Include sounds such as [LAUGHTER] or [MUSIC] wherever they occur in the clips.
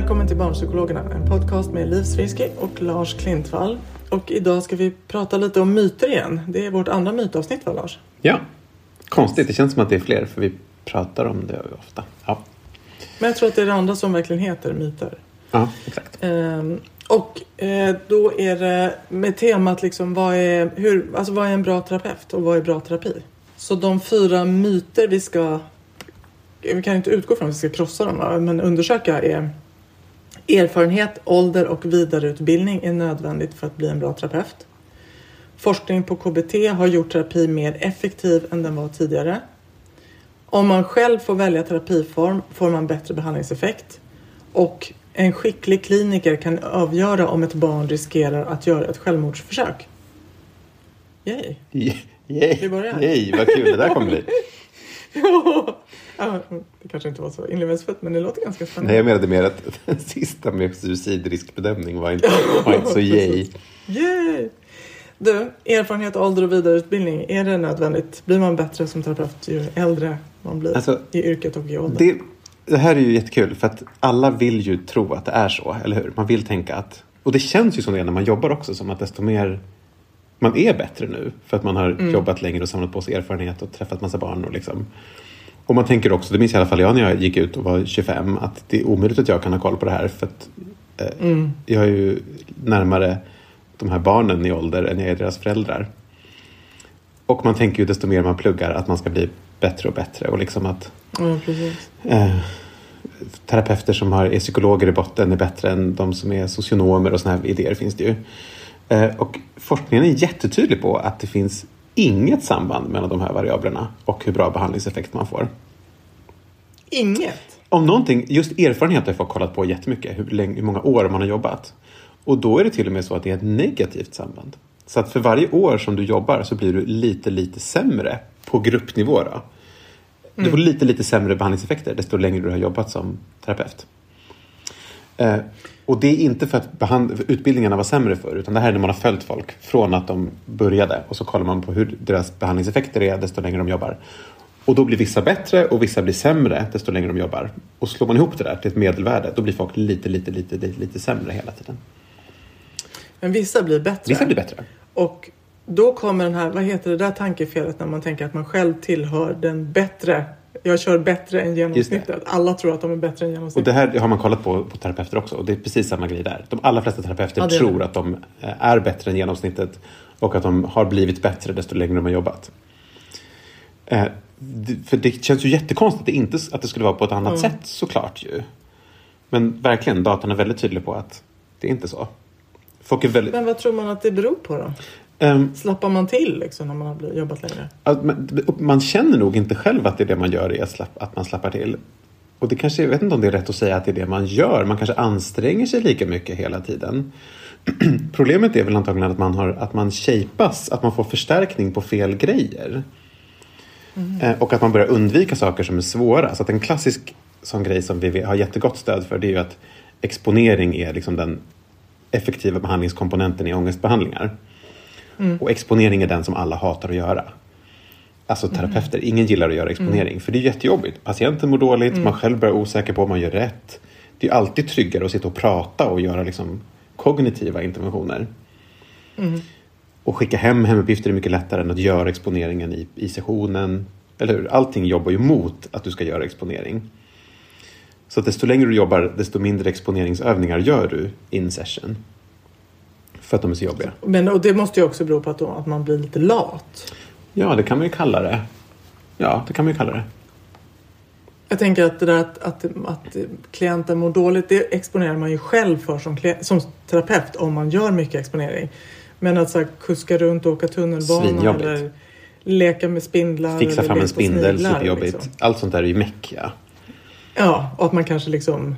Välkommen till Barnpsykologerna, en podcast med Liv Svirsky och Lars Klintvall. Och idag ska vi prata lite om myter igen. Det är vårt andra mytavsnitt va Lars? Ja, konstigt. Det känns som att det är fler för vi pratar om det ofta. Ja, Men jag tror att det är det andra som verkligen heter myter. ja exakt. Ehm, och eh, då är det med temat liksom vad är, hur, alltså vad är en bra terapeut och vad är bra terapi? Så de fyra myter vi ska, vi kan inte utgå från att vi ska krossa dem, men undersöka är erfarenhet, ålder och vidareutbildning är nödvändigt för att bli en bra terapeut. Forskning på KBT har gjort terapi mer effektiv än den var tidigare. Om man själv får välja terapiform får man bättre behandlingseffekt. Och en skicklig kliniker kan avgöra om ett barn riskerar att göra ett självmordsförsök. Yay! Yay, Vi börjar. Yay, vad kul det där kommer bli. [LAUGHS] [LAUGHS] ja, det kanske inte var så inlevelsefullt men det låter ganska Nej, spännande. jag menade mer att [LAUGHS] den sista med suicidriskbedömning var inte, var inte så [LAUGHS] yay. Yay! Du, erfarenhet, ålder och vidareutbildning, är det nödvändigt? Blir man bättre som terapeut ju äldre man blir Alltså, i yrket och i ålder? Det, det här är ju jättekul för att alla vill ju tro att det är så, eller hur? Man vill tänka att, och det känns ju som det när man jobbar också, som att desto mer man är bättre nu för att man har jobbat längre och samlat på sig erfarenhet och träffat massa barn och liksom och man tänker också, det minns i alla fall jag när jag gick ut och var 25, att det är omöjligt att jag kan ha koll på det här för att eh, jag är ju närmare de här barnen i ålder än jag är deras föräldrar. Och man tänker ju desto mer man pluggar att man ska bli bättre och bättre och liksom att precis. eh, terapeuter som har, är psykologer i botten är bättre än de som är socionomer och såna här idéer finns det ju. Eh, och forskningen är jättetydlig på att det finns inget samband mellan de här variablerna och hur bra behandlingseffekt man får. Inget? Om någonting, just erfarenhet har folk kollat på jättemycket, hur, länge, hur många år man har jobbat. Och då är det till och med så att det är ett negativt samband. Så att för varje år som du jobbar så blir du lite, lite sämre på gruppnivå. Då. Du får lite, lite sämre behandlingseffekter desto längre du har jobbat som terapeut. Och det är inte för att behand- utbildningarna var sämre förr, utan det här är när man har följt folk från att de började och så kollar man på hur deras behandlingseffekter är desto längre de jobbar. Och då blir vissa bättre och vissa blir sämre desto längre de jobbar. Och slår man ihop det där till ett medelvärde, då blir folk lite, lite, lite, lite, lite sämre hela tiden. Men vissa blir bättre. Vissa blir bättre. Och då kommer den här, vad heter det där tankefelet när man tänker att man själv tillhör den bättre. Jag kör bättre än genomsnittet. Alla tror att de är bättre än Och genomsnittet. det här har man kollat på på terapeuter också och det är precis samma grej där. De allra flesta terapeuter Ja, tror det. att de eh, är bättre än genomsnittet och att de har blivit bättre desto längre de har jobbat. Eh, För det känns ju jättekonstigt att det, inte, att det skulle vara på ett annat sätt såklart ju. Men verkligen, datan är väldigt tydlig på att det är inte så. Folk är väldigt... Men vad tror man att det beror på då? Ehm, Slappar man till liksom när man har jobbat längre? Man, man känner nog inte själv att det är det man gör, är att, slapp, att man slappar till. Och det kanske, jag vet inte om det är rätt att säga att det är det man gör. Man kanske anstränger sig lika mycket hela tiden. [CLEARS THROAT] Problemet är väl antagligen att man, har, att man shapas, att man får förstärkning på fel grejer. Eh, och att man börjar undvika saker som är svåra. Så att en klassisk sån grej som vi har jättegott stöd för det är ju att exponering är liksom den effektiva behandlingskomponenten i ångestbehandlingar. Och exponering är den som alla hatar att göra. Alltså terapeuter, ingen gillar att göra exponering för det är jättejobbigt. Patienten mår dåligt, man själv blir osäker på om man gör rätt. Det är alltid tryggare att sitta och prata och göra liksom kognitiva interventioner. Och skicka hem hemuppgifter är mycket lättare än att göra exponeringen i, i sessionen. Eller hur? Allting jobbar ju mot att du ska göra exponering. Så att desto längre du jobbar, desto mindre exponeringsövningar gör du in session. För att de är så jobbiga. Men och det måste ju också bero på att, då, att man blir lite lat. Ja, det kan man ju kalla det. Ja, det kan man ju kalla det. Jag tänker att det där att, att, att klienten mår dåligt, det exponerar man ju själv för som, som terapeut om man gör mycket exponering. Men att så här, kuska runt och åka tunnelbana eller leka med spindlar. Fixa fram en spindel, sniglar, superjobbigt. liksom. Allt sånt där är ju meck, ja. Ja, och att man kanske liksom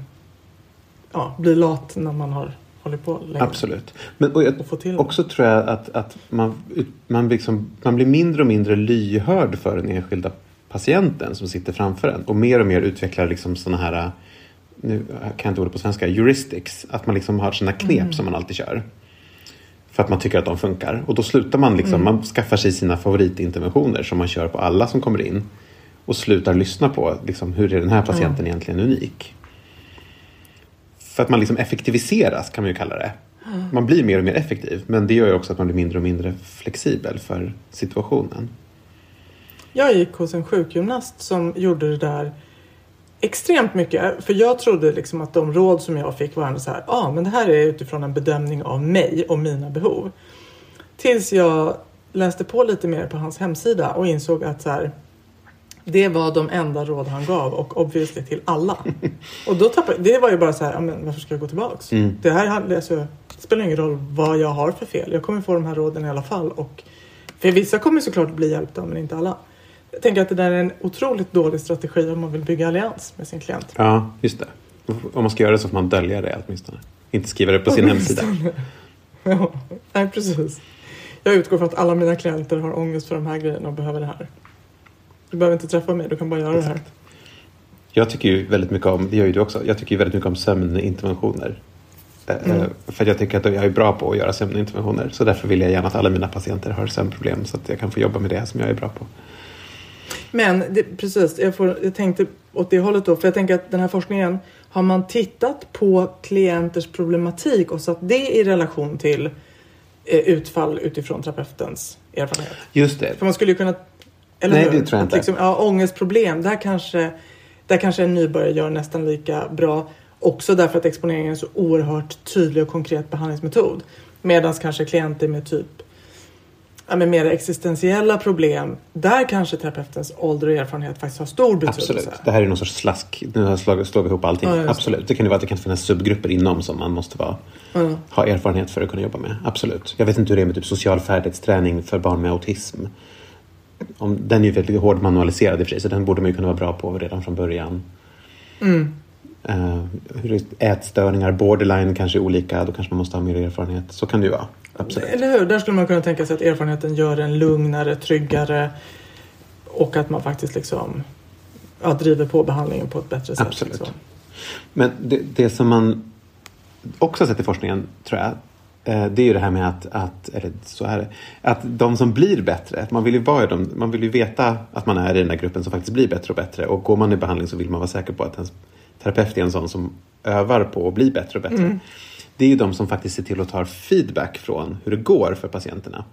ja, blir lat när man har hållit på länge. Absolut. Men och Och jag, det. också tror jag att, att man, man, liksom, man blir mindre och mindre lyhörd för den enskilda patienten som sitter framför en. Och mer och mer utvecklar liksom såna här, nu kan jag inte ordet på svenska, heuristics. Att man liksom har sina knep Mm. som man alltid kör. För att man tycker att de funkar. Och då slutar man liksom, Mm. man skaffar sig sina favoritinterventioner som man kör på alla som kommer in. Och slutar lyssna på liksom, hur är den här patienten egentligen unik. För att man liksom effektiviseras kan man ju kalla det. Man blir mer och mer effektiv. Men det gör ju också att man blir mindre och mindre flexibel för situationen. Jag gick hos en sjukgymnast som gjorde det där extremt mycket. För jag trodde liksom att de råd som jag fick var ändå så här, ja ah, men det här är utifrån en bedömning av mig och mina behov. Tills jag läste på lite mer på hans hemsida och insåg att så här, det var de enda råd han gav och obviously till alla. Och då tappade, det var ju bara så här, men varför ska jag gå tillbaks? Det här alltså, det spelar ingen roll vad jag har för fel. Jag kommer få de här råden i alla fall. Och för vissa kommer såklart bli hjälpta men inte alla. Jag tänker att det där är en otroligt dålig strategi om man vill bygga allians med sin klient. Ja, just det. Om man ska göra det så får man dölja det åtminstone. Inte skriva det på sin hemsida. [LAUGHS] Ja, nej precis. Jag utgår från att alla mina klienter har ångest för de här grejerna och behöver det här. Du behöver inte träffa mig, du kan bara göra det här. Jag tycker ju väldigt mycket om, det gör ju du också, jag tycker ju väldigt mycket om sömninterventioner. Eh, Mm. För jag tycker att jag är bra på att göra sömninterventioner. Så därför vill jag gärna att alla mina patienter har sömnproblem så att jag kan få jobba med det som jag är bra på. Men det, precis, jag, får, jag tänkte åt det hållet då. För jag tänker att den här forskningen, har man tittat på klienters problematik och satt det i relation till eh, utfall utifrån terapeutens erfarenhet? Just det. För man skulle ju kunna... Eller Nej, hur? det tror jag Att inte. Liksom, ja, ångestproblem, där kanske, där kanske en nybörjare gör nästan lika bra. Också därför att exponeringen är en så oerhört tydlig och konkret behandlingsmetod. Medan kanske klienter med typ ja, med mer existentiella problem, där kanske terapeutens ålder och erfarenhet faktiskt har stor betydelse. Absolut. Det här är någon sorts slask. Nu har jag slagit, ihop allting. Ja. Absolut. Det kan ju vara att det kan finnas subgrupper inom som man måste vara, ha erfarenhet för att kunna jobba med. Absolut. Jag vet inte hur det är med typ social färdighetsträning för barn med autism. Om, den är ju väldigt hård manualiserad i och för sig, så den borde man ju kunna vara bra på redan från början. Hur är ätstörningar, borderline kanske är olika, då kanske man måste ha mer erfarenhet. Så kan det ju vara. Absolut. Eller hur? Där skulle man kunna tänka sig att erfarenheten gör en lugnare, tryggare och att man faktiskt liksom ja, driver på behandlingen på ett bättre sätt. Absolut. Liksom. Men det, det som man också har sett i forskningen, tror jag, det är ju det här med att, att, eller så är det, att de som blir bättre, man vill ju vara dem, man vill ju veta att man är i den där gruppen som faktiskt blir bättre och bättre. Och går man i behandling så vill man vara säker på att ens terapeut är en sån som övar på att bli bättre och bättre. Det är ju de som faktiskt ser till att ta feedback från hur det går för patienterna.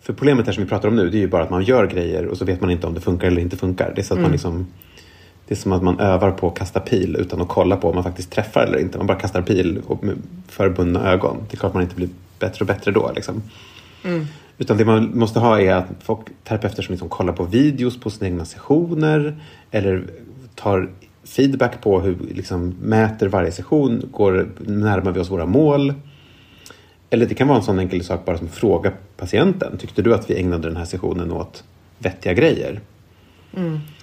För problemet här som vi pratar om nu, det är ju bara att man gör grejer och så vet man inte om det funkar eller inte funkar. Det är så att man liksom det är som att man övar på att kasta pil utan att kolla på om man faktiskt träffar eller inte. Man bara kastar pil med förbundna ögon. Det är klart man inte blir bättre och bättre då. Liksom. Utan det man måste ha är att folk, terapeuter som liksom kollar på videos på sina egna sessioner eller tar feedback på hur liksom mäter varje session. Går, närmar vi oss våra mål? Eller det kan vara en sån enkel sak bara som fråga patienten. Tyckte du att vi ägnade den här sessionen åt vettiga grejer? Just.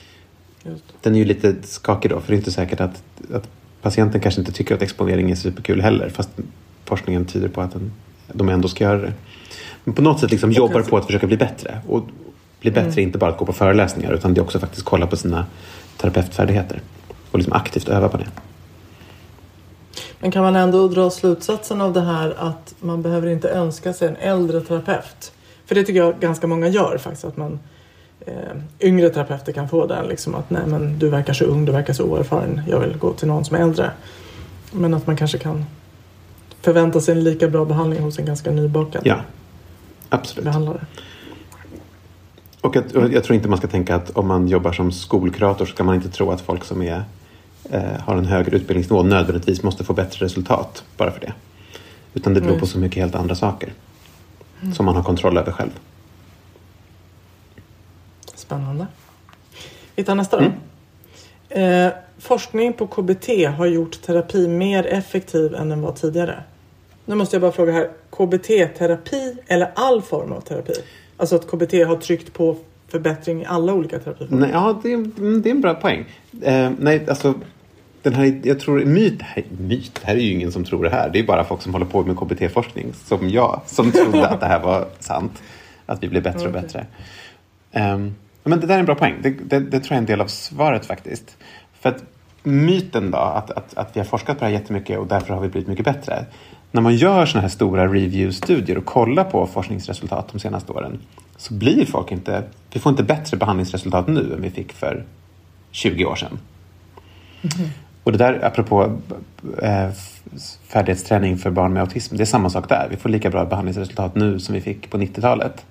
Den är ju lite skakig då, för det är inte säkert att, att patienten kanske inte tycker att exponering är superkul heller, fast forskningen tyder på att den, de ändå ska göra det. Men på något sätt liksom jobbar på att försöka bli bättre. Och bli bättre är inte bara att gå på föreläsningar, utan det är också faktiskt kolla på sina terapeutfärdigheter. Och liksom aktivt öva på det. Men kan man ändå dra slutsatsen av det här att man behöver inte önska sig en äldre terapeut? För det tycker jag ganska många gör faktiskt. Att man eh, yngre terapeuter kan få den. Liksom att nej men du verkar så ung, du verkar så oerfaren. Jag vill gå till någon som är äldre. Men att man kanske kan förvänta sig en lika bra behandling hos en ganska nybakad Ja, absolut. behandlare. Och jag, och jag tror inte man ska tänka att om man jobbar som skolkurator så ska man inte tro att folk som är, eh, har en högre utbildningsnivå nödvändigtvis måste få bättre resultat bara för det. Utan det beror Nej. på så mycket helt andra saker som man har kontroll över själv. Spännande. Vi tar nästa då. Eh, forskning på KBT har gjort terapi mer effektiv än den var tidigare. Nu måste jag bara fråga här. KBT-terapi eller all form av terapi? Alltså att KBT har tryckt på förbättring i alla olika terapiformer. Nej, ja, det, är- det är en bra poäng. Eh, nej, alltså den här, jag tror myt, nej, myt, det här är ju ingen som tror det här. Det är bara folk som håller på med KBT-forskning som jag som trodde att det här var sant. Att vi blir bättre och bättre. Ehm, men det där är en bra poäng. Det, det, det tror jag är en del av svaret faktiskt. För att myten då, att, att, att vi har forskat på det här jättemycket och därför har vi blivit mycket bättre. När man gör sådana här stora review-studier och kollar på forskningsresultat de senaste åren så blir folk inte, vi får inte bättre behandlingsresultat nu än vi fick för 20 år sedan. Och det där, apropå eh, färdighetsträning för barn med autism, det är samma sak där. Vi får lika bra behandlingsresultat nu som vi fick på 90-talet.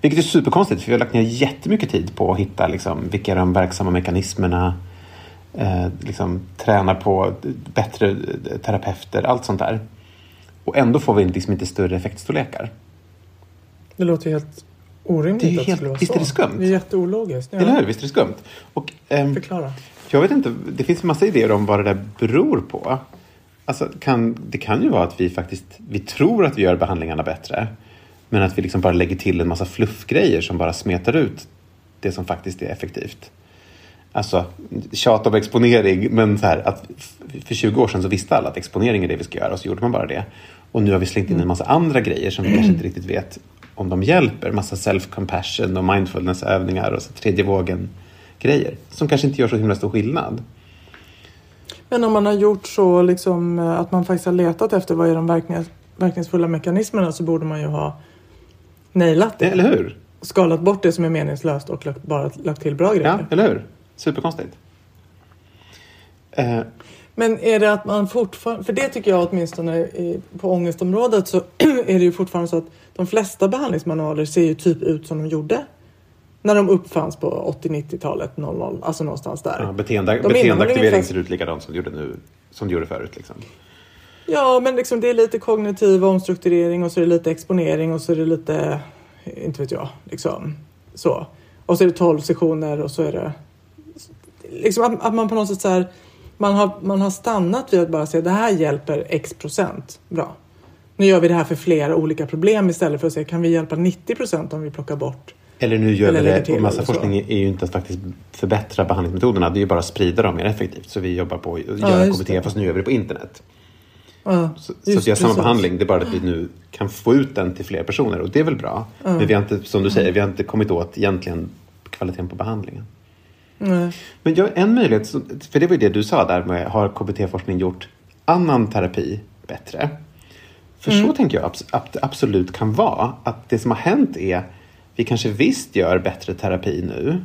Vilket är superkonstigt, för vi har lagt ner jättemycket tid på att hitta liksom, vilka är de verksamma mekanismerna, eh, liksom, träna på bättre terapeuter, allt sånt där. Och ändå får vi liksom inte större effektstorlekar. Det låter ju helt orimligt Det är ju att helt- vara visst är det skumt? Det är jätteologiskt. Ja. Eller hur? Visst är det skumt? Och, ehm, Förklara. Jag vet inte, det finns en massa idéer om vad det där beror på. Alltså, kan, det kan ju vara att vi faktiskt vi tror att vi gör behandlingarna bättre. Men att vi liksom bara lägger till en massa fluffgrejer som bara smetar ut det som faktiskt är effektivt. Alltså, tjat om exponering, men så här att för 20 år sedan så visste alla att exponering är det vi ska göra och så gjorde man bara det. Och nu har vi slängt in en massa andra grejer som vi kanske inte riktigt vet om de hjälper. Massa self-compassion och mindfulnessövningar och så tredje vågen-grejer. Som kanske inte gör så himla stor skillnad. Men om man har gjort så liksom, att man faktiskt har letat efter vad är de verkningsfulla mekanismerna så borde man ju ha nailat det. Eller hur? Skalat bort det som är meningslöst och lagt, bara lagt till bra Ja, grejer. eller hur? Superkonstigt. Eh, Men är det att man fortfarande, för det tycker jag åtminstone på ångestområdet så [CLEARS THROAT] är det ju fortfarande så att de flesta behandlingsmanualer ser ju typ ut som de gjorde när de uppfanns på 80-90-talet, 00, alltså någonstans där. ja, beteende, beteendeaktivering ungefär- ser ut likadant som det gjorde nu. Som det gjorde förut. Liksom. Ja, men liksom det är lite kognitiv omstrukturering och så är det lite exponering och så är det lite, inte vet jag, liksom så. Och så är det 12 sessioner och så är det liksom att, att man på något sätt så här, man har, man har stannat vid att bara säga det här hjälper x procent. Bra. Nu gör vi det här för flera olika problem istället för att säga kan vi hjälpa 90 procent om vi plockar bort Eller nu gör Eller vi det, och massa forskning är ju inte att faktiskt förbättra behandlingsmetoderna. Det är ju bara att sprida dem mer effektivt. Så vi jobbar på att göra just KBT fast nu gör vi det på internet. Ja, Så, att vi har samma behandling. Det är bara att vi nu kan få ut den till fler personer och det är väl bra. Men vi har inte, som du säger, vi har inte kommit åt egentligen kvaliteten på behandlingen. Nej. Men jag, en möjlighet, för det var ju det du sa där med har KBT-forskning gjort annan terapi bättre? För så tänker jag att det absolut kan vara. Att det som har hänt är vi kanske visst gör bättre terapi nu.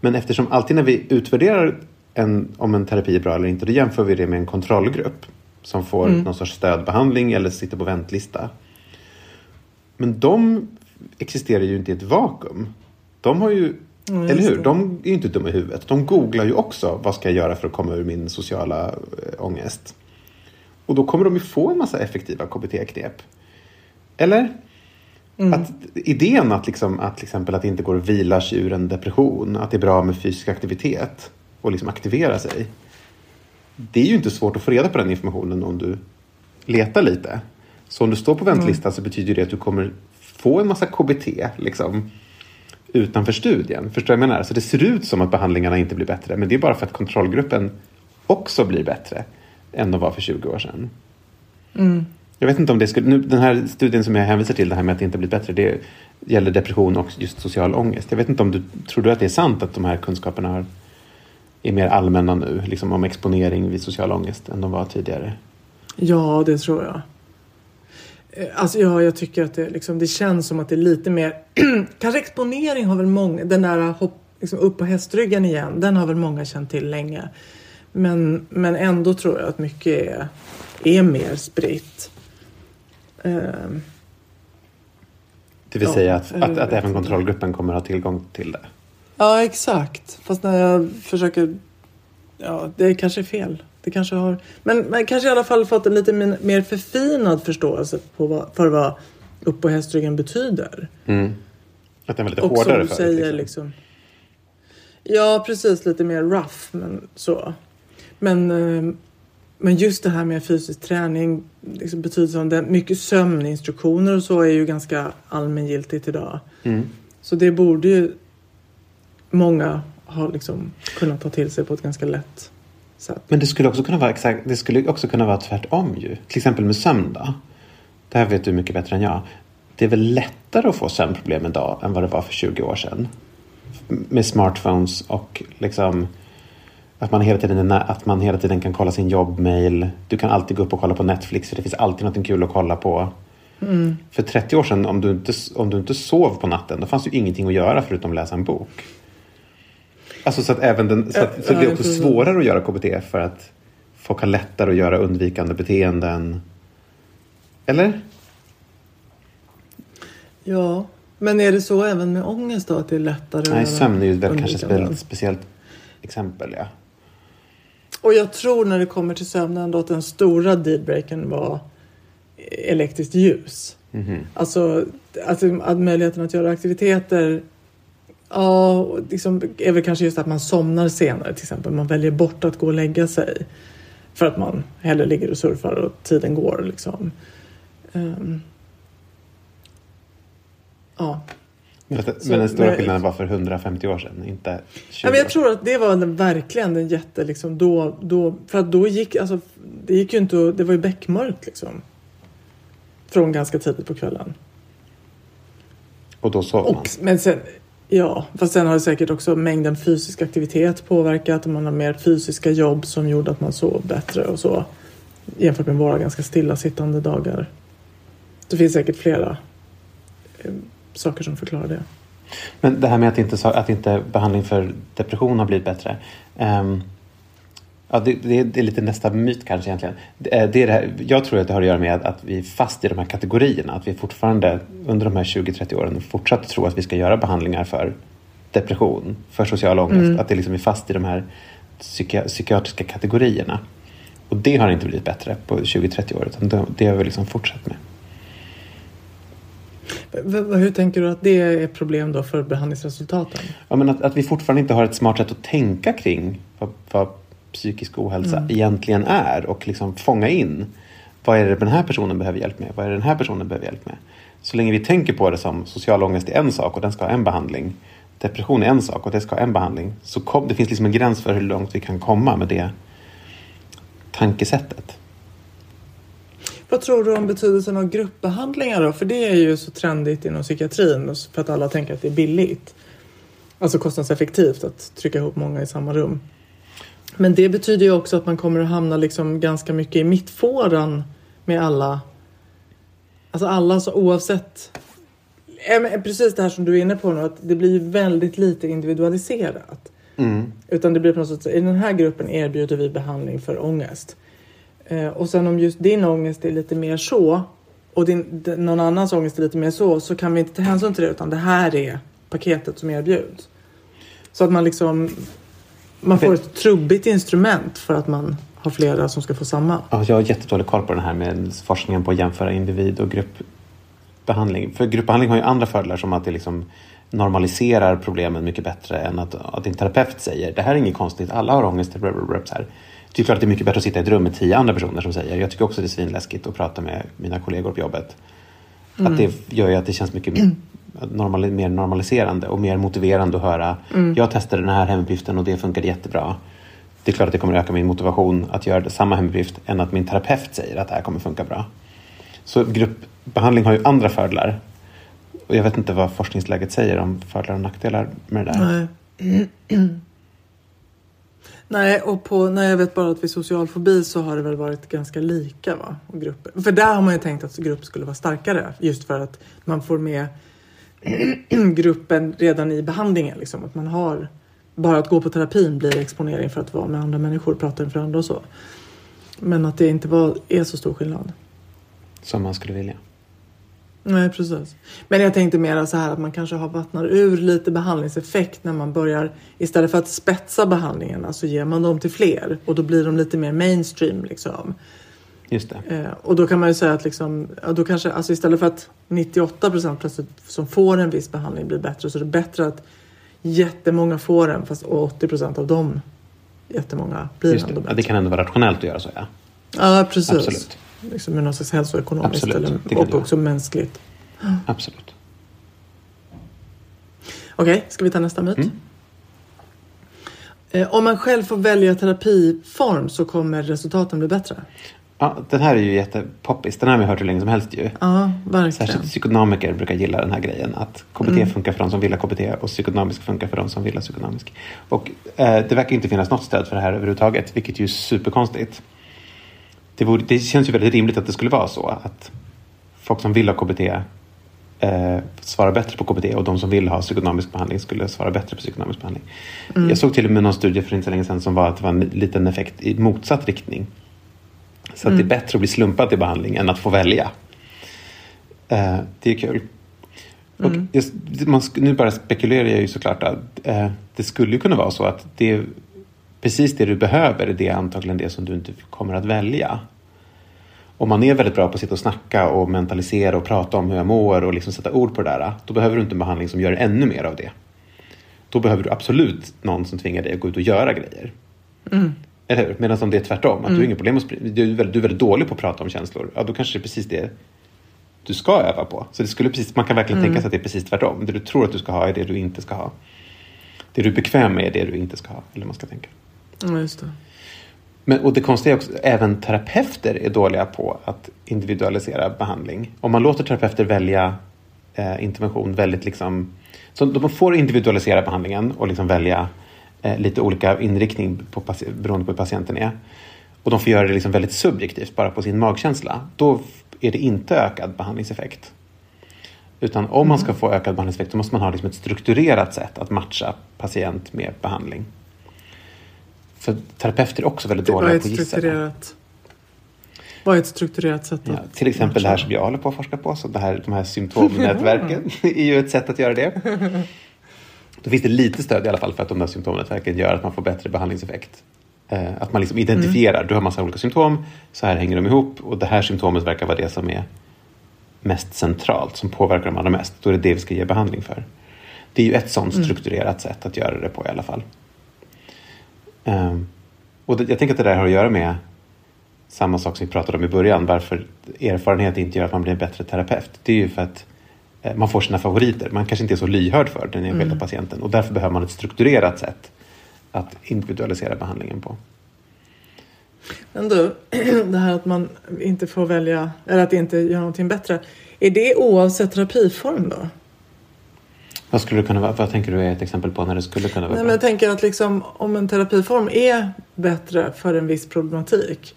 Men eftersom alltid när vi utvärderar en, om en terapi är bra eller inte, då jämför vi det med en kontrollgrupp som får någon sorts stödbehandling eller sitter på väntlista. Men de existerar ju inte i ett vakuum. De har ju, eller just hur? det. De är ju inte dumma i huvudet. De googlar ju också vad ska jag göra för att komma ur min sociala äh, ångest. Och då kommer de ju få en massa effektiva KBT-knep. Eller? Att idén att, liksom, att till exempel att det inte går att vila sig ur en depression, att det är bra med fysisk aktivitet och liksom aktivera sig. Det är ju inte svårt att få reda på den informationen om du letar lite. Så om du står på väntlista så betyder det att du kommer få en massa KBT liksom, utanför studien. Förstår jag menar? Så det ser ut som att behandlingarna inte blir bättre, men det är bara för att kontrollgruppen också blir bättre än de var för 20 år sedan. Jag vet inte om det skulle... Nu, den här studien som jag hänvisar till, det här med att det inte blir bättre, det gäller depression och just social ångest. Jag vet inte om du... Tror du att det är sant att de här kunskaperna har, är mer allmänna nu, liksom om exponering vid social ångest, än de var tidigare? Ja, det tror jag. Eh, Alltså ja, jag tycker att det, liksom, det känns som att det är lite mer... [CLEARS THROAT] Kanske exponering har väl många... Den där hopp, liksom, upp på hästryggen igen, den har väl många känt till länge. Men, men ändå tror jag att mycket är, är mer spritt. Ehm, Det vill Ja, säga att, att, att vet även kontrollgruppen kommer att ha tillgång till det. Ja, exakt. Fast när jag försöker... Ja, det kanske är fel. Det kanske har... Men, men kanske i alla fall fått en lite min, mer förfinad förståelse på vad, för vad upp på hästryggen betyder. Att den var lite Och hårdare förut. säger liksom. liksom. Ja, precis. Lite mer rough. Men så. Men, eh, men just det här med fysisk träning. Liksom betydelsen av det. Mycket sömninstruktioner och så är ju ganska allmängiltigt idag. Mm. Så det borde ju många ha liksom kunnat ta till sig på ett ganska lätt sätt. Men det skulle också kunna vara exakt, det skulle också kunna vara tvärtom ju. Till exempel med sömn då. Det här vet du mycket bättre än jag. Det är väl lättare att få sömnproblem idag än vad det var för 20 år sedan. Med smartphones och liksom att man hela tiden, att man hela tiden kan kolla sin jobbmail. Du kan alltid gå upp och kolla på Netflix för det finns alltid något kul att kolla på. För 30 år sedan om du, inte, om du inte sov på natten då fanns det ju ingenting att göra förutom att läsa en bok. Alltså så att även den, så, att, så det blir också svårare att göra KBT för att folk har lättare att göra undvikande beteenden. Eller? Ja, men är det så även med ångest då? Att det är lättare? att Nej, göra sömn är ju väl kanske ett väldigt speciellt exempel. Ja. Och jag tror när det kommer till sömn ändå att den stora dealbreakern var elektriskt ljus. Alltså, alltså att möjligheten att göra aktiviteter Ja, och liksom, är väl kanske just att man somnar senare till exempel. Man väljer bort att gå och lägga sig. För att man hellre ligger och surfar och tiden går liksom. Ehm. ja. Men, att- Så- men den stora men- skillnaden var för 150 år sedan, inte 20 Ja, men jag tror att det var den, verkligen den jätte liksom då, då för att då gick alltså det gick ju inte det var ju beckmörkt liksom. Från ganska tidigt på kvällen. Och då sov man. Och, men sen, ja, fast sen har det säkert också mängden fysisk aktivitet påverkat och man har mer fysiska jobb som gjorde att man sov bättre och så. Jämfört med våra ganska stillasittande dagar. Det finns säkert flera eh, saker som förklarar det. Men det här med att inte, att inte behandling för depression har blivit bättre. ehm, ja, det, det, är- det är lite nästa myt kanske egentligen. Det, är- det är här, jag tror att det har att göra med att vi är fast i de här kategorierna. Att vi fortfarande under de här 20-30 åren fortsatt tror att vi ska göra behandlingar för depression, för social ångest. Att det liksom är fast i de här psyki- psykiatriska kategorierna. Och det har inte blivit bättre på 20-30 år. Utan det, det har vi liksom fortsatt med. Hur tänker du att det är ett problem då för behandlingsresultaten? Ja, men att, att vi fortfarande inte har ett smart sätt att tänka kring vad, vad psykisk ohälsa egentligen är och liksom fånga in vad är det den här personen behöver hjälp med? Vad är det den här personen behöver hjälp med? Så länge vi tänker på det som social ångest är en sak och den ska ha en behandling. Depression är en sak och det ska ha en behandling. Så kom, det finns liksom en gräns för hur långt vi kan komma med det tankesättet. Vad tror du om betydelsen av gruppbehandlingar då? För det är ju så trendigt inom psykiatrin för att alla tänker att det är billigt. Alltså kostnadseffektivt att trycka ihop många i samma rum. Men det betyder ju också att man kommer att hamna liksom ganska mycket i mittfåran med alla. Alltså alla så oavsett. Precis det här som du är inne på nu att det blir väldigt lite individualiserat. Utan det blir på något sätt så, i den här gruppen erbjuder vi behandling för ångest. Eh, och sen om just din ångest är lite mer så och din, någon annans ångest är lite mer så så kan vi inte ta hänsyn till det utan det här är paketet som erbjuds. Så att man liksom man får ett trubbigt instrument för att man har flera som ska få samma. Ja, jag har jättedålig koll på den här med forskningen på att jämföra individ och gruppbehandling. För gruppbehandling har ju andra fördelar som att det liksom normaliserar problemen mycket bättre än att, att en terapeut säger det här är inget konstigt, alla har ångest. Så här. Det är klart att det är mycket bättre att sitta i ett rum med tio andra personer som säger jag tycker också det är svinläskigt att prata med mina kollegor på jobbet. Att det gör ju att det känns mycket normali- mer normaliserande och mer motiverande att höra jag testade den här hemuppgiften och det funkade jättebra. Det är klart att det kommer öka min motivation att göra samma hemuppgift än att min terapeut säger att det här kommer funka bra. Så gruppbehandling har ju andra fördelar. Och jag vet inte vad forskningsläget säger om fördelar och nackdelar med det där. Nej. Nej, och på, nej, jag vet bara att vid social fobi så har det väl varit ganska lika va? Och grupper. För där har man ju tänkt att grupp skulle vara starkare just för att man får med [CLEARS THROAT] gruppen redan i behandlingen. Liksom. Att man har, bara att gå på terapin blir exponering för att vara med andra människor, prata inför andra och så. Men att det inte var, är så stor skillnad. Som man skulle vilja. Nej, precis. Men jag tänkte mer så här att man kanske har vattnar ur lite behandlingseffekt när man börjar istället för att spetsa behandlingarna så ger man dem till fler och då blir de lite mer mainstream liksom. Just det. Eh, och då kan man ju säga att liksom, ja, då kanske, alltså istället för att 98 procent plötsligt som får en viss behandling blir bättre så är det bättre att jättemånga får den fast 80 procent av dem jättemånga blir Just ändå det. bättre. Ja, det kan ändå vara rationellt att göra så ja. Ja, precis. Absolut. Liksom ur något slags hälsoekonomiskt Absolut, eller, och vara. också mänskligt. Absolut. Okej, ska vi ta nästa myt? Mm. Eh, om man själv får välja terapiform så kommer resultaten bli bättre. Ja, den här är ju jättepoppis. Den här har vi hört hur länge som helst ju. Ja, verkligen. Särskilt psykodynamiker brukar gilla den här grejen. Att KBT Mm. funkar för de som vill ha KBT och psykodynamisk funkar för de som vill ha psykodynamisk. Och eh, det verkar inte finnas något stöd för det här överhuvudtaget, vilket ju är superkonstigt. Det, vore, det känns ju väldigt rimligt att det skulle vara så att folk som vill ha KBT eh, svarar bättre på KBT och de som vill ha psykodynamisk behandling skulle svara bättre på psykodynamisk behandling. Jag såg till och med någon studie för inte så länge sedan som var att det var en liten effekt i motsatt riktning. Så att det är bättre att bli slumpad till behandling än att få välja. Eh, det är kul. Och just, man, nu bara spekulerar jag ju såklart att eh, det skulle kunna vara så att det precis det du behöver är det antagligen det som du inte kommer att välja. Om man är väldigt bra på att sitta och snacka och mentalisera och prata om hur jag mår och liksom sätta ord på det där, då behöver du inte en behandling som gör ännu mer av det. Då behöver du absolut någon som tvingar dig att gå ut och göra grejer. Eller hur? Medan om det är tvärtom, att du har inga problem att du, är väldigt, du är väldigt dålig på att prata om känslor, ja då kanske det är precis det du ska öva på. Så det skulle precis, man kan verkligen tänka sig att det är precis tvärtom. Det du tror att du ska ha är det du inte ska ha. Det du är bekväm med är det du inte ska ha. Eller man ska tänka. Ja, just det. Men, och det konstiga är också, även terapeuter är dåliga på att individualisera behandling. Om man låter terapeuter välja eh, intervention väldigt liksom... Så de får individualisera behandlingen och liksom välja eh, lite olika inriktning på, beroende på hur patienten är. Och de får göra det liksom väldigt subjektivt, bara på sin magkänsla. Då är det inte ökad behandlingseffekt. Utan om man ska få ökad behandlingseffekt så måste man ha liksom ett strukturerat sätt att matcha patient med behandling. För terapeuter är också väldigt dåliga på att gissa. Vad är ett strukturerat sätt Ja, att till exempel det här som jag håller på att forska på, så det här, de här symptomnätverken [LAUGHS] är ju ett sätt att göra det. Då finns det lite stöd i alla fall för att de där symptomnätverken gör att man får bättre behandlingseffekt. Eh, att man liksom identifierar, du har massa olika symptom, så här hänger de ihop och det här symptomet verkar vara det som är mest centralt, som påverkar de allra mest. Då är det det vi ska ge behandling för. Det är ju ett sånt strukturerat sätt att göra det på i alla fall. Ehm, och det, jag tänker att det där har att göra med samma sak som vi pratade om i början, varför erfarenhet inte gör att man blir en bättre terapeut. Det är ju för att eh, man får sina favoriter. Man kanske inte är så lyhörd för den enskilda patienten och därför behöver man ett strukturerat sätt att individualisera behandlingen på. Men du, [CLEARS THROAT] det här att man inte får välja, eller att inte göra någonting bättre. Är det oavsett terapiform då? Vad skulle kunna vara? Vad tänker du är ett exempel på när det skulle kunna vara Nej, bra? men jag tänker att liksom, om en terapiform är bättre för en viss problematik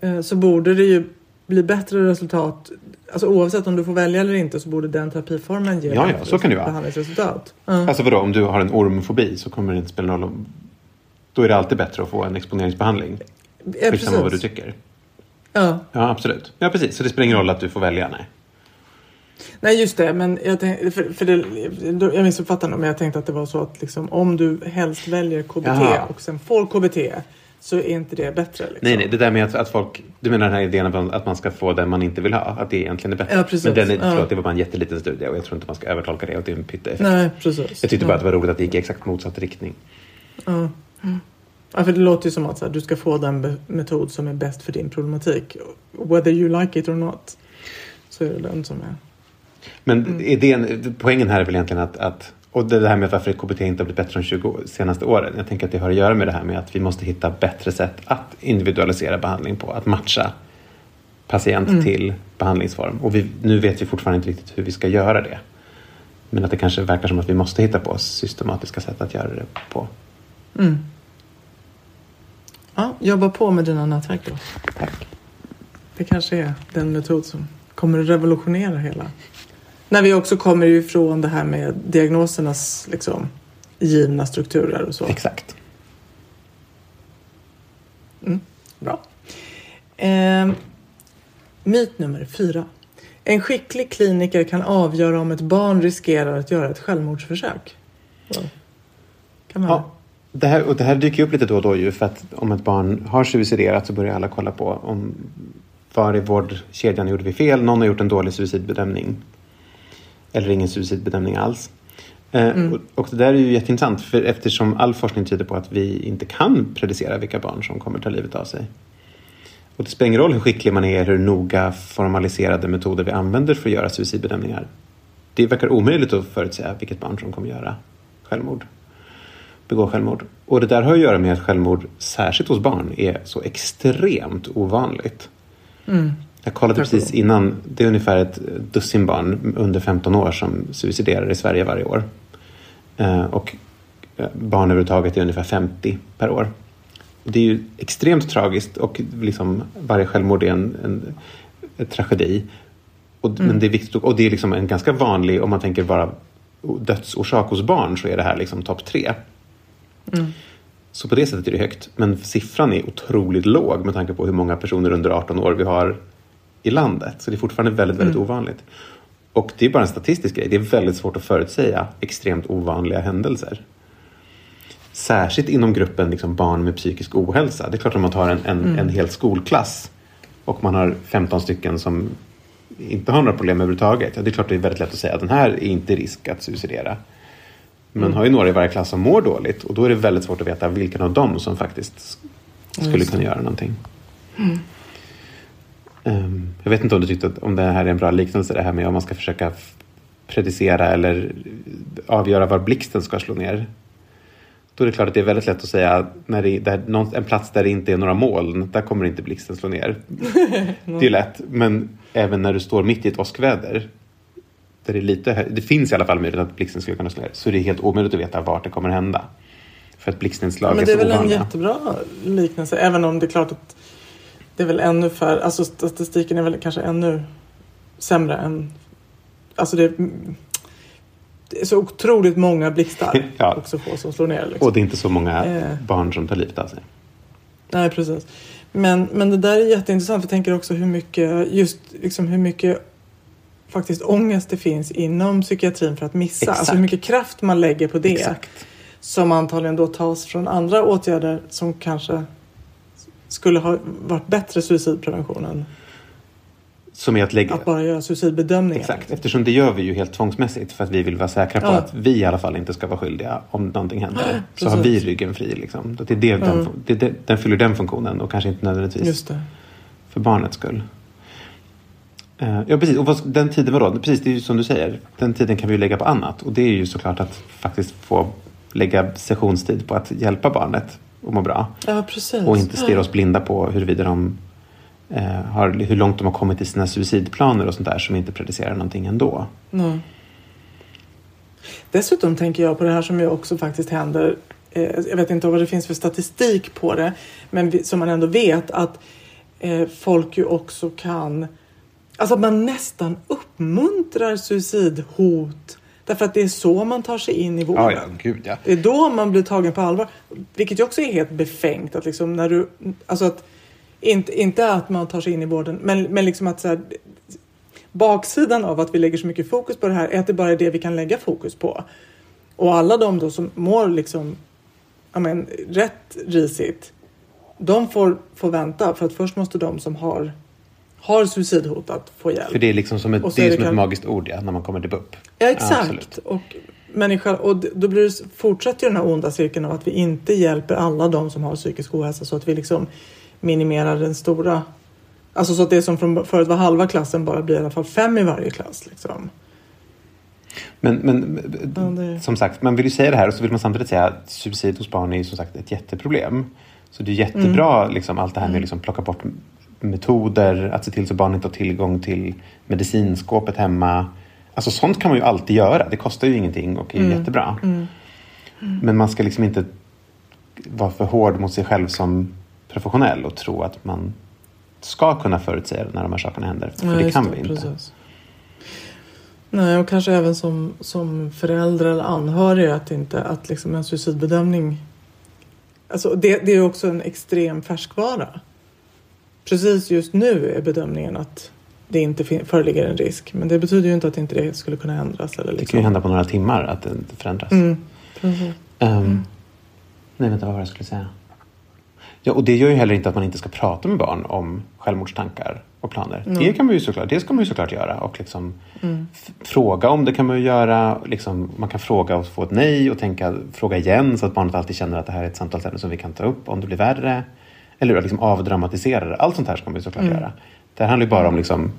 eh, så borde det ju bli bättre resultat. Alltså oavsett om du får välja eller inte så borde den terapiformen ge Ja, ja, så kan det vara. behandlingsresultat. Ja. Alltså vadå, om du har en ormfobi så kommer det inte spela någon roll. Då är det alltid bättre att få en exponeringsbehandling. Ja, Skitsamma vad du tycker. Ja. Ja, absolut. Ja, precis. Så det spelar ingen roll att du får välja, nej. Nej just det, men jag, tänk, för, för det, jag missuppfattar nog men jag tänkte att det var så att liksom, om du helst väljer KBT Jaha. och sen får KBT så är inte det bättre. Liksom. Nej, nej, det där med att, att folk... Du menar den här idén om att man ska få den man inte vill ha? Att det egentligen är bättre? Ja, precis. Men den är, Ja. förlåt, det var bara en jätteliten studie och jag tror inte man ska övertolka det och det är en pytteeffekt. Nej, precis. Jag tyckte ja. bara att det var roligt att det gick i exakt motsatt riktning. Ja, för det låter ju som att här, du ska få den metod som är bäst för din problematik. Whether you like it or not. Så är det den som är... Men Mm. idén, poängen här är väl egentligen att, att och det här med varför KBT inte har blivit bättre de 20 år- senaste åren. Jag tänker att det har att göra med det här med att vi måste hitta bättre sätt att individualisera behandling på. Att matcha patient Mm. till behandlingsform. Och vi, nu vet vi fortfarande inte riktigt hur vi ska göra det. Men att det kanske verkar som att vi måste hitta på systematiska sätt att göra det på. Ja, jobba på med dina nätverk då. Tack. Det kanske är den metod som kommer att revolutionera hela. När vi också kommer ifrån det här med diagnosernas liksom, givna strukturer och så. Exakt. Bra. Eh, myt nummer fyra. En skicklig kliniker kan avgöra om ett barn riskerar att göra ett självmordsförsök. Ja. Kan man Ja, det här, och det här dyker upp lite då och då ju för att om ett barn har suiciderat så börjar alla kolla på om var i vårdkedjan gjorde vi fel? Någon har gjort en dålig suicidbedömning. Eller ingen suicidbedömning alls. Eh, och, och det där är ju jätteintressant för eftersom all forskning tyder på att vi inte kan predicera vilka barn som kommer ta livet av sig. Och det spelar ingen roll hur skicklig man är, hur noga formaliserade metoder vi använder för att göra suicidbedömningar. Det verkar omöjligt att förutsäga vilket barn som kommer göra självmord begå självmord. Och det där har att göra med att självmord, särskilt hos barn, är så extremt ovanligt. Jag kollade precis innan, det är ungefär ett dussin barn under 15 år som suiciderar i Sverige varje år. Eh, och eh, barn överhuvudtaget är ungefär 50 per år. Det är ju extremt tragiskt och liksom varje självmord är en, en, en tragedi. Och, Men det är viktigt och det är liksom en ganska vanlig, om man tänker bara dödsorsak hos barn så är det här liksom topp tre. Så på det sättet är det högt. Men siffran är otroligt låg med tanke på hur många personer under 18 år vi har i landet. Så det är fortfarande väldigt, väldigt ovanligt. Och det är bara en statistisk grej. Det är väldigt svårt att förutsäga extremt ovanliga händelser. Särskilt inom gruppen liksom barn med psykisk ohälsa. Det är klart om man tar en, en, en hel skolklass och man har 15 stycken som inte har några problem överhuvudtaget. Ja, det är klart det är väldigt lätt att säga att den här är inte risk att suicidera. Men har ju några i varje klass som mår dåligt och då är det väldigt svårt att veta vilken av dem som faktiskt skulle kunna göra någonting. Ehm, jag vet inte om du tyckte att, om det här är en bra liknelse det här med om man ska försöka predicera eller avgöra var blixten ska slå ner. Då är det klart att det är väldigt lätt att säga när det, där, någon, en plats där det inte är några moln, där kommer inte blixten slå ner. [LAUGHS] det är lätt, men även när du står mitt i ett åskväder där det, är lite, det finns i alla fall möjlighet att blixten skulle kunna slå ner, så det är helt omöjligt att veta vart det kommer hända. För att Ja, men är det är så väl en ovanliga. jättebra liknelse. Även om det är klart att det är väl ännu färre. Alltså statistiken är väl kanske ännu sämre än. Alltså det, det är så otroligt många blixtar. [LAUGHS] Ja. Och så få som slår ner. Liksom. Och det är inte så många Eh. barn som tar livet av sig. Nej, precis. Men, men det där är jätteintressant. För jag tänker också hur mycket, just liksom hur mycket faktiskt ångest det finns inom psykiatrin för att missa. Exakt. Alltså hur mycket kraft man lägger på det. Exakt. Som antagligen då tas från andra åtgärder som kanske skulle ha varit bättre suicidprevention än Som är att lägga... att bara göra suicidbedömningar. Exakt, eftersom det gör vi ju helt tvångsmässigt för att vi vill vara säkra på Ja. att vi i alla fall inte ska vara skyldiga om någonting händer. [GASPS] Så har vi ryggen fri. Liksom. Det är det, den, det, den fyller den funktionen och kanske inte nödvändigtvis för barnets skull. Eh, ja, precis. Och vad, den tiden var då? Precis, det är ju som du säger. Den tiden kan vi ju lägga på annat. Och det är ju såklart att faktiskt få lägga sessionstid på att hjälpa barnet att må bra. Ja. Och inte stirra oss blinda på huruvida de eh, har, hur långt de har kommit i sina suicidplaner och sånt där som inte predicerar någonting ändå. Nej. Dessutom tänker jag på det här som ju också faktiskt händer. Eh, jag vet inte vad det finns för statistik på det. Men vi, som man ändå vet att eh, folk ju också kan... Alltså att man nästan uppmuntrar suicidhot. Därför att det är så man tar sig in i vården. Ja, ja, gud ja. Det är då man blir tagen på allvar. Vilket ju också är helt befängt. Att liksom när du, alltså att, inte, inte att man tar sig in i vården, men, men liksom att så här, baksidan av att vi lägger så mycket fokus på det här är att det bara är det vi kan lägga fokus på. Och alla de då som mår liksom, ja men, rätt risigt, de får, får vänta för att först måste de som har, har suicidhot att få hjälp. För det är liksom som ett, det är det som ett kan- magiskt ord ja, när man kommer till BUP. Ja, exakt. absolut. och, människa, och då blir det, fortsätter den här onda cirkeln av att vi inte hjälper alla de som har psykisk ohälsa så att vi liksom minimerar den stora... Alltså så att det som från förut var halva klassen bara blir i alla fall fem i varje klass. Liksom. Men, men Ja, det- som sagt, man vill ju säga det här och så vill man samtidigt säga att suicid hos barn är som sagt ett jätteproblem. Så det är jättebra, Mm. liksom, allt det här med att liksom, plocka bort metoder, att se till så barn inte har tillgång till medicinskåpet hemma. Alltså sånt kan man ju alltid göra. Det kostar ju ingenting och är Mm. jättebra. Men man ska liksom inte vara för hård mot sig själv som professionell och tro att man ska kunna förutsäga när de här sakerna händer. För Nej, det kan vi inte. precis. Nej, och kanske även som, som förälder eller anhörig att, inte, att liksom en suicidbedömning... Alltså det, det är också en extrem färskvara. Precis just nu är bedömningen att det inte föreligger en risk. Men det betyder ju inte att inte det skulle kunna ändras. Eller Det liksom. kan ju hända på några timmar att det inte förändras. Mm. Ehm, Nej, vänta, vad var det jag skulle säga? Ja, och det gör ju heller inte att man inte ska prata med barn om självmordstankar och planer. Det, kan man ju såklart, det ska man ju såklart göra. Och liksom f- fråga om det kan man ju göra. Liksom, man kan fråga och få ett nej och tänka, fråga igen så att barnet alltid känner att det här är ett samtalsämne som vi kan ta upp om det blir värre. Eller liksom avdramatisera det. Allt sånt här ska man ju såklart göra. Det här handlar ju bara om liksom,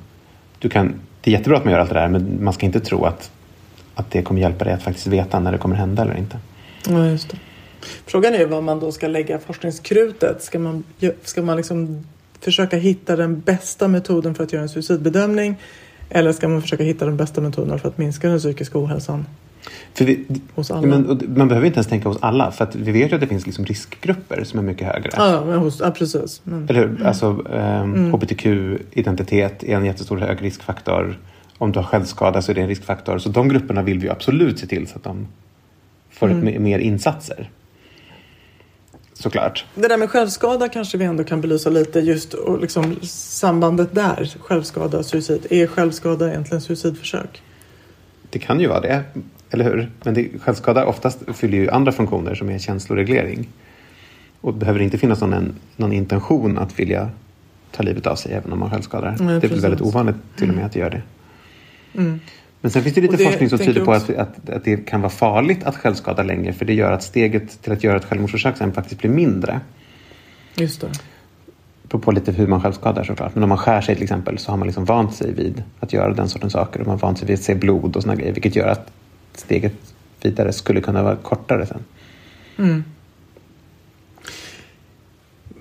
du kan, det är jättebra att man gör allt det där men man ska inte tro att, att det kommer hjälpa dig att faktiskt veta när det kommer hända eller inte. Ja, just det. Frågan är vad man då ska lägga forskningskrutet. Ska man, ska man liksom försöka hitta den bästa metoden för att göra en suicidbedömning? Eller ska man försöka hitta den bästa metoden för att minska den psykiska ohälsan? Vi, Men, man behöver inte ens tänka hos alla. För att vi vet ju att det finns liksom riskgrupper som är mycket högre. Ja, men hos, ja precis. Men, Eller hur? Alltså, ehm, HBTQ-identitet är en jättestor hög riskfaktor. Om du har självskada så är det en riskfaktor. Så de grupperna vill vi absolut se till så att de får me- mer insatser. Såklart. det där med självskada kanske vi ändå kan belysa lite just och liksom sambandet där. Självskada och suicid. Är självskada egentligen suicidförsök? Det kan ju vara det. Eller hur? Men det, självskada oftast fyller ju andra funktioner som är känsloreglering. Och det behöver inte finnas någon, någon intention att vilja ta livet av sig även om man självskadar. Nej, det är väl precis. väldigt ovanligt till och med att det gör det. Men sen finns det lite det forskning som tyder på att, att, att det kan vara farligt att självskada länge för det gör att steget till att göra ett självmordsförsök sen faktiskt blir mindre. Just det. Beror på lite hur man självskadar såklart. Men om man skär sig till exempel så har man liksom vant sig vid att göra den sortens saker. Och man har vant sig vid att se blod och såna grejer. Vilket gör att steget vidare skulle kunna vara kortare sen.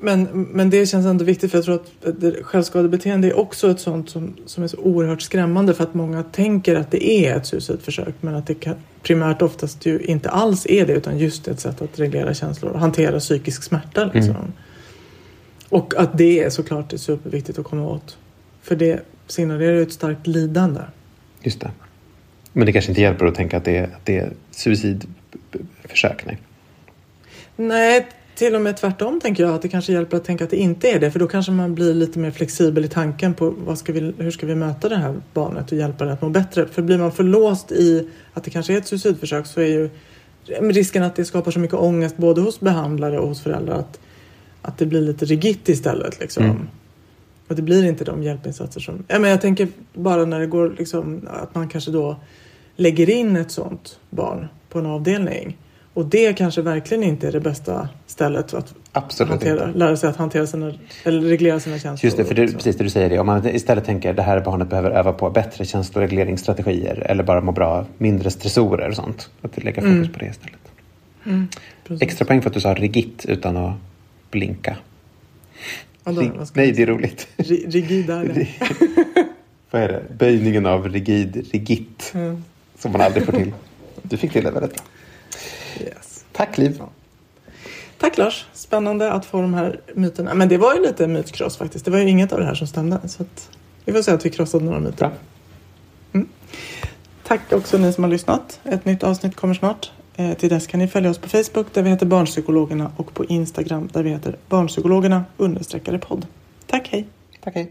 Men, men det känns ändå viktigt för jag tror att självskadebeteende är också ett sånt som, som är så oerhört skrämmande för att många tänker att det är ett suicidförsök men att det kan, primärt oftast ju inte alls är det utan just ett sätt att reglera känslor och hantera psykisk smärta. Liksom. Och att det är såklart är superviktigt att komma åt. För det signalerar ju ett starkt lidande. Just det. Men det kanske inte hjälper att tänka att det är, att det är suicidförsök. Nej. Nej, till och med tvärtom tänker jag att det kanske hjälper att tänka att det inte är det. För då kanske man blir lite mer flexibel i tanken på vad ska vi, hur ska vi möta det här barnet och hjälpa det att må bättre. För blir man för låst i att det kanske är ett suicidförsök så är ju risken att det skapar så mycket ångest både hos behandlare och hos föräldrar att, att det blir lite rigitt istället. Liksom. Mm. Och det blir inte de hjälpinsatser som... Ja, men jag tänker bara när det går liksom, att man kanske då lägger in ett sånt barn på en avdelning. Och det kanske verkligen inte är det bästa stället att Absolut hantera, inte. lära sig att hantera sina, eller reglera sina känslor. Just det, för det, precis det du säger. Det. Om man istället tänker det här barnet behöver öva på bättre känsloregleringsstrategier eller bara må bra, mindre stressorer och sånt. Att lägga fokus på det istället. Precis. Extra poäng för att du sa rigitt utan att blinka. Vadå, Rig- Nej, det är roligt. Ri- Rigid är det. [LAUGHS] Vad är det? Böjningen av rigid, rigitt. Mm. Som man aldrig får till. Du fick till det väldigt bra. Yes. Tack Liv. Tack Lars, spännande att få de här myterna. Men det var ju lite mytkross faktiskt. Det var ju inget av det här som stämde. Så att vi får säga att vi krossade några myter. Bra. Tack också ni som har lyssnat. Ett nytt avsnitt kommer snart. Eh, till dess kan ni följa oss på Facebook där vi heter Barnpsykologerna och på Instagram där vi heter Barnpsykologerna understreckade podd. Tack, hej! Tack hej.